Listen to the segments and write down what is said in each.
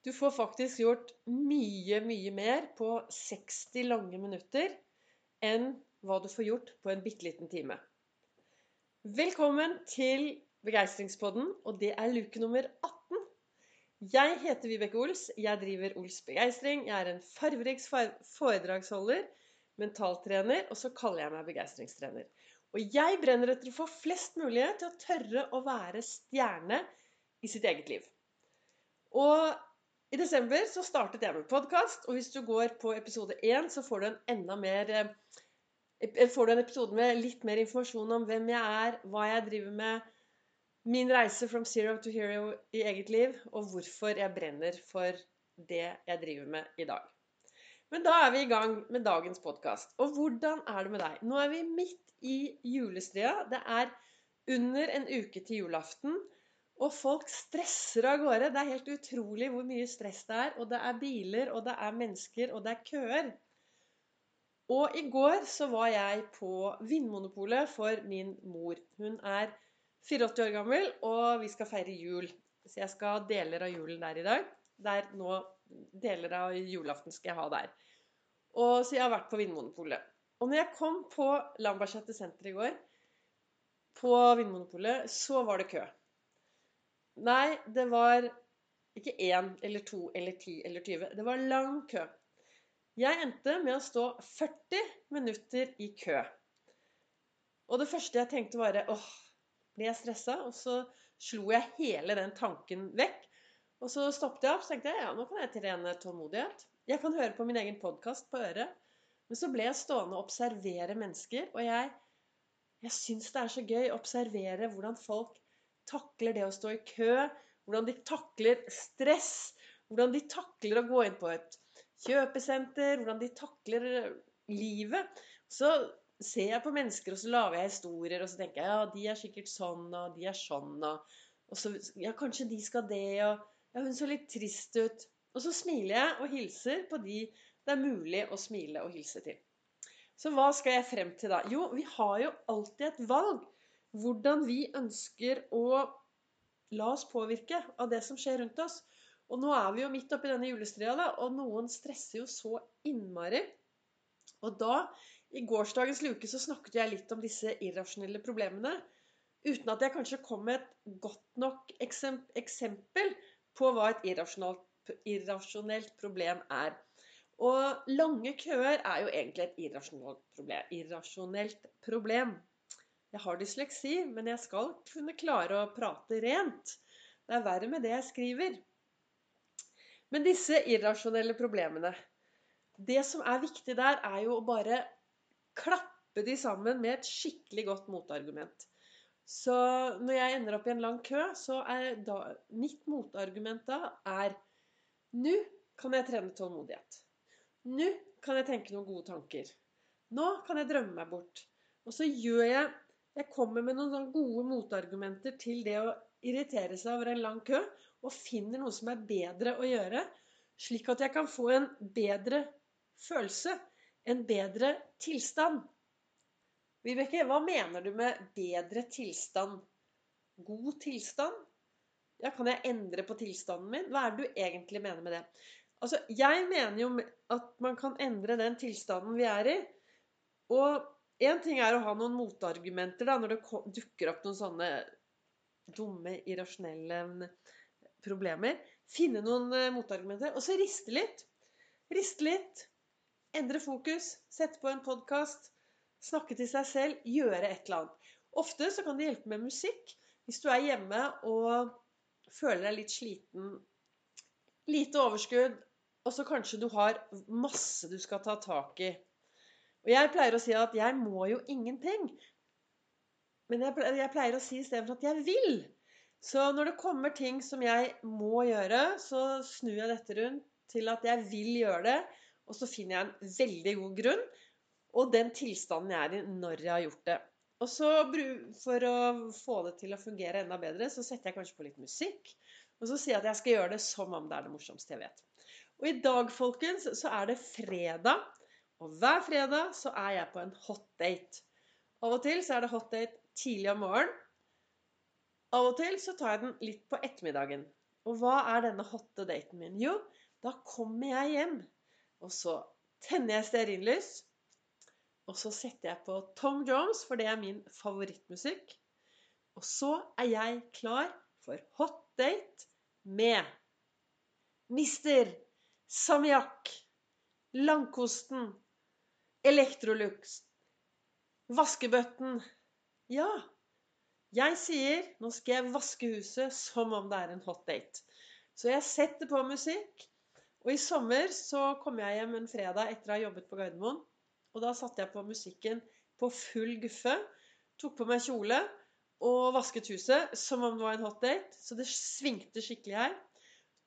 Du får faktisk gjort mye, mye mer på 60 lange minutter enn hva du får gjort på en bitte liten time. Velkommen til Begeistringspodden, og det er luke nummer 18. Jeg heter Vibeke Ols. Jeg driver Ols Begeistring. Jeg er en farverik foredragsholder, mentaltrener, og så kaller jeg meg begeistringstrener. Og jeg brenner etter å få flest mulig til å tørre å være stjerne i sitt eget liv. Og i desember så startet jeg med podkast, og hvis du går på episode én, så får du en enda mer eh, Får du en episode med litt mer informasjon om hvem jeg er, hva jeg driver med, min reise from zero to hero i eget liv, og hvorfor jeg brenner for det jeg driver med i dag. Men da er vi i gang med dagens podkast. Og hvordan er det med deg? Nå er vi midt i julestria. Det er under en uke til julaften. Og folk stresser av gårde. Det er helt utrolig hvor mye stress det er. Og det er biler, og det er mennesker, og det er køer. Og i går så var jeg på Vinmonopolet for min mor. Hun er 84 år gammel, og vi skal feire jul. Så jeg skal ha deler av julen der i dag. Der nå Deler av julaften skal jeg ha der. Og Så jeg har vært på Vinmonopolet. Og når jeg kom på Lambertseter senter i går, på Vinmonopolet, så var det kø. Nei, det var ikke én eller to eller ti eller 20. Det var lang kø. Jeg endte med å stå 40 minutter i kø. Og det første jeg tenkte, var åh, ble jeg stressa? Og så slo jeg hele den tanken vekk. Og så stoppet jeg opp så tenkte jeg, ja, nå kan jeg trene tålmodighet. Jeg kan høre på min egen podkast på øret. Men så ble jeg stående og observere mennesker. Og jeg, jeg syns det er så gøy å observere hvordan folk takler det å stå i kø, hvordan de takler stress, hvordan de takler å gå inn på et kjøpesenter, hvordan de takler livet. Så ser jeg på mennesker, og så lager jeg historier, og så tenker jeg ja, de er sikkert sånn, og de er sånn, og, og så Ja, kanskje de skal det, og Ja, hun så litt trist ut. Og så smiler jeg og hilser på de det er mulig å smile og hilse til. Så hva skal jeg frem til da? Jo, vi har jo alltid et valg hvordan vi ønsker å la oss påvirke av det som skjer rundt oss. Og nå er vi jo midt oppi denne julestria, og noen stresser jo så innmari. Og da, i gårsdagens luke, så snakket jeg litt om disse irrasjonelle problemene. Uten at jeg kanskje kom med et godt nok eksempel på hva et irrasjonelt problem er. Og lange køer er jo egentlig et irrasjonelt problem. Irrasjonelt problem. Jeg har dysleksi, men jeg skal kunne klare å prate rent. Det er verre med det jeg skriver. Men disse irrasjonelle problemene Det som er viktig der, er jo å bare klappe de sammen med et skikkelig godt motargument. Så når jeg ender opp i en lang kø, så er da Mitt motargument da er Nå kan jeg trene tålmodighet. Nå kan jeg tenke noen gode tanker. Nå kan jeg drømme meg bort. Og så gjør jeg jeg kommer med noen gode motargumenter til det å irritere seg over en lang kø, og finner noe som er bedre å gjøre, slik at jeg kan få en bedre følelse, en bedre tilstand. Vibeke, hva mener du med bedre tilstand? God tilstand? Ja, kan jeg endre på tilstanden min? Hva er det du egentlig mener med det? Altså, jeg mener jo at man kan endre den tilstanden vi er i. Og Én ting er å ha noen motargumenter da, når det dukker opp noen sånne dumme, irrasjonelle mm, problemer. Finne noen eh, motargumenter, og så riste litt. Riste litt. Endre fokus. Sette på en podkast. Snakke til seg selv. Gjøre et eller annet. Ofte så kan det hjelpe med musikk. Hvis du er hjemme og føler deg litt sliten, lite overskudd, og så kanskje du har masse du skal ta tak i. Og jeg pleier å si at jeg må jo ingenting. Men jeg pleier, jeg pleier å si istedenfor at jeg vil. Så når det kommer ting som jeg må gjøre, så snur jeg dette rundt til at jeg vil gjøre det. Og så finner jeg en veldig god grunn og den tilstanden jeg er i når jeg har gjort det. Og så For å få det til å fungere enda bedre, så setter jeg kanskje på litt musikk. Og så sier jeg at jeg skal gjøre det som om det er det morsomste jeg vet. Og i dag, folkens, så er det fredag. Og hver fredag så er jeg på en hot date. Av og til så er det hot date tidlig om morgenen. Av og til så tar jeg den litt på ettermiddagen. Og hva er denne hotte daten min? Jo, da kommer jeg hjem, og så tenner jeg stearinlys. Og så setter jeg på Tom Jones, for det er min favorittmusikk. Og så er jeg klar for hot date med Mister Samiak Langkosten, Electrolux, vaskebøtten. Ja, jeg sier nå skal jeg vaske huset som om det er en hot date. Så jeg setter på musikk. Og i sommer så kom jeg hjem en fredag etter å ha jobbet på Gardermoen. Og da satte jeg på musikken på full guffe. Tok på meg kjole og vasket huset som om det var en hot date. Så det svingte skikkelig her.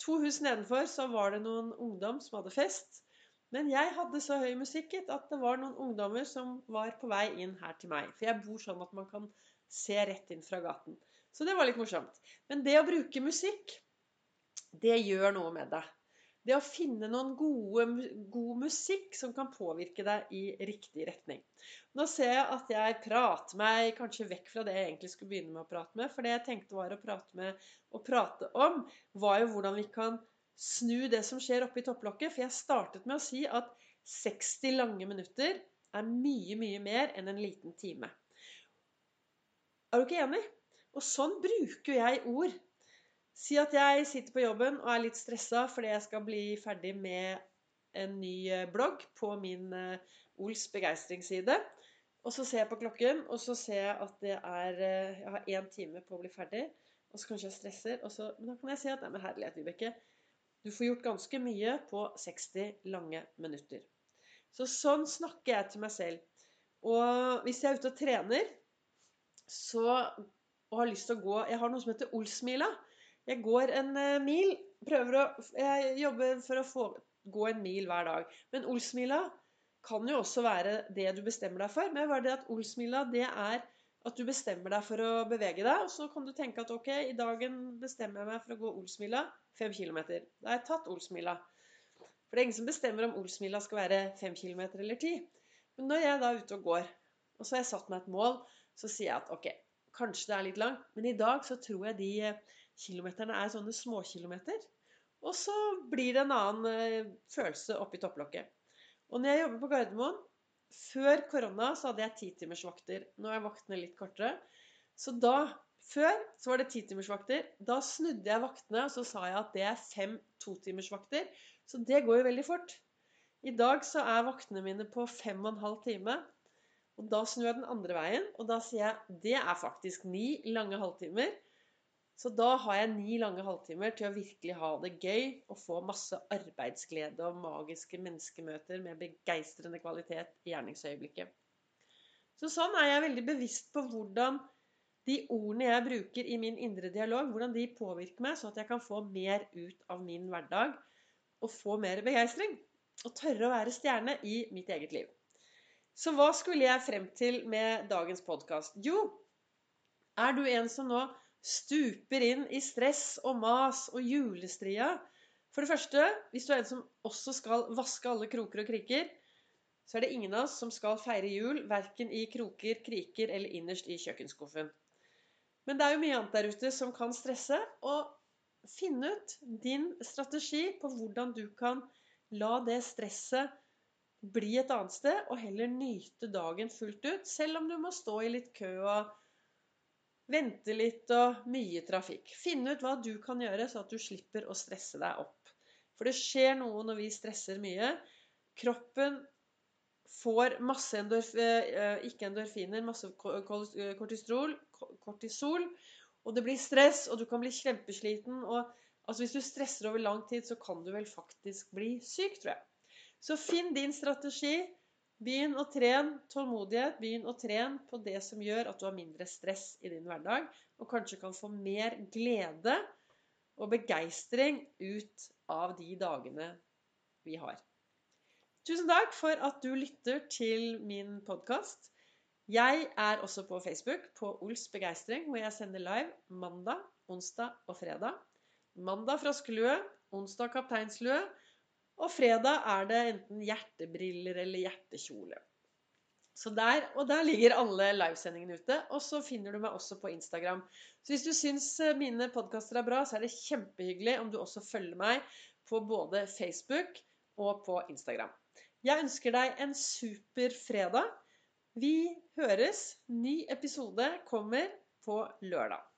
To hus nedenfor så var det noen ungdom som hadde fest. Men jeg hadde så høy musikk at det var noen ungdommer som var på vei inn her til meg. For jeg bor sånn at man kan se rett inn fra gaten. Så det var litt morsomt. Men det å bruke musikk, det gjør noe med deg. Det å finne noen gode, god musikk som kan påvirke deg i riktig retning. Nå ser jeg at jeg prater meg kanskje vekk fra det jeg egentlig skulle begynne med å prate med. For det jeg tenkte var å prate med å prate om, var jo hvordan vi kan snu det som skjer oppe i topplokket. For jeg startet med å si at 60 lange minutter er mye, mye mer enn en liten time. Er du ikke enig? Og sånn bruker jeg ord. Si at jeg sitter på jobben og er litt stressa fordi jeg skal bli ferdig med en ny eh, blogg på min eh, Ols begeistringsside. Og så ser jeg på klokken, og så ser jeg at er eh, Jeg har én time på å bli ferdig. Og så kanskje jeg stresser. Så, men da kan jeg si at nei, men herlighet, Vibeke. Du får gjort ganske mye på 60 lange minutter. Så sånn snakker jeg til meg selv. Og hvis jeg er ute og trener, så, og har lyst til å gå Jeg har noe som heter Olsmila. Jeg går en uh, mil. Prøver å Jeg jobber for å få gå en mil hver dag. Men Olsmila kan jo også være det du bestemmer deg for. Men bare det at Olsmila, det er at du bestemmer deg for å bevege deg. Og så kan du tenke at ok, i dagen bestemmer jeg meg for å gå Olsmila 5 km. Da har jeg tatt Olsmila. For det er ingen som bestemmer om Olsmila skal være 5 km eller 10. Men når jeg da er ute og går, og så har jeg satt meg et mål så sier jeg at ok, kanskje det er litt langt, men i dag så tror jeg de eh, kilometerne er sånne småkilometer. Og så blir det en annen eh, følelse oppi topplokket. Og når jeg jobber på Gardermoen Før korona så hadde jeg titimersvakter. Nå er vaktene litt kortere. Så da Før så var det titimersvakter. Da snudde jeg vaktene, og så sa jeg at det er fem totimersvakter. Så det går jo veldig fort. I dag så er vaktene mine på fem og en halv time. Og da snur jeg den andre veien, og da sier jeg det er faktisk ni lange halvtimer. Så da har jeg ni lange halvtimer til å virkelig ha det gøy og få masse arbeidsglede og magiske menneskemøter med begeistrende kvalitet i gjerningsøyeblikket. Så sånn er jeg veldig bevisst på hvordan de ordene jeg bruker i min indre dialog, hvordan de påvirker meg, så at jeg kan få mer ut av min hverdag og få mer begeistring. Og tørre å være stjerne i mitt eget liv. Så hva skulle jeg frem til med dagens podkast? Jo, er du en som nå stuper inn i stress og mas og julestria? For det første, hvis du er en som også skal vaske alle kroker og kriker, så er det ingen av oss som skal feire jul, verken i kroker, kriker eller innerst i kjøkkenskuffen. Men det er jo mye annet der ute som kan stresse. Og finne ut din strategi på hvordan du kan la det stresset bli et annet sted, og heller nyte dagen fullt ut, selv om du må stå i litt kø og vente litt og mye trafikk. Finn ut hva du kan gjøre, så at du slipper å stresse deg opp. For det skjer noe når vi stresser mye. Kroppen får masse endorf eh, ikke endorfiner, masse kortisol, kortisol, og det blir stress, og du kan bli kjempesliten. og altså Hvis du stresser over lang tid, så kan du vel faktisk bli syk, tror jeg. Så finn din strategi. Begynn å trene tålmodighet. Begynn å trene på det som gjør at du har mindre stress i din hverdag, og kanskje kan få mer glede og begeistring ut av de dagene vi har. Tusen takk for at du lytter til min podkast. Jeg er også på Facebook på Ols begeistring, hvor jeg sender live mandag, onsdag og fredag. Mandag Froskelue, onsdag Kapteinslue og fredag er det enten hjertebriller eller hjertekjole. Så der, og der ligger alle livesendingene ute. Og så finner du meg også på Instagram. Så hvis du syns eh, mine podkaster er bra, så er det kjempehyggelig om du også følger meg på både Facebook og på Instagram. Jeg ønsker deg en super fredag. Vi høres. Ny episode kommer på lørdag.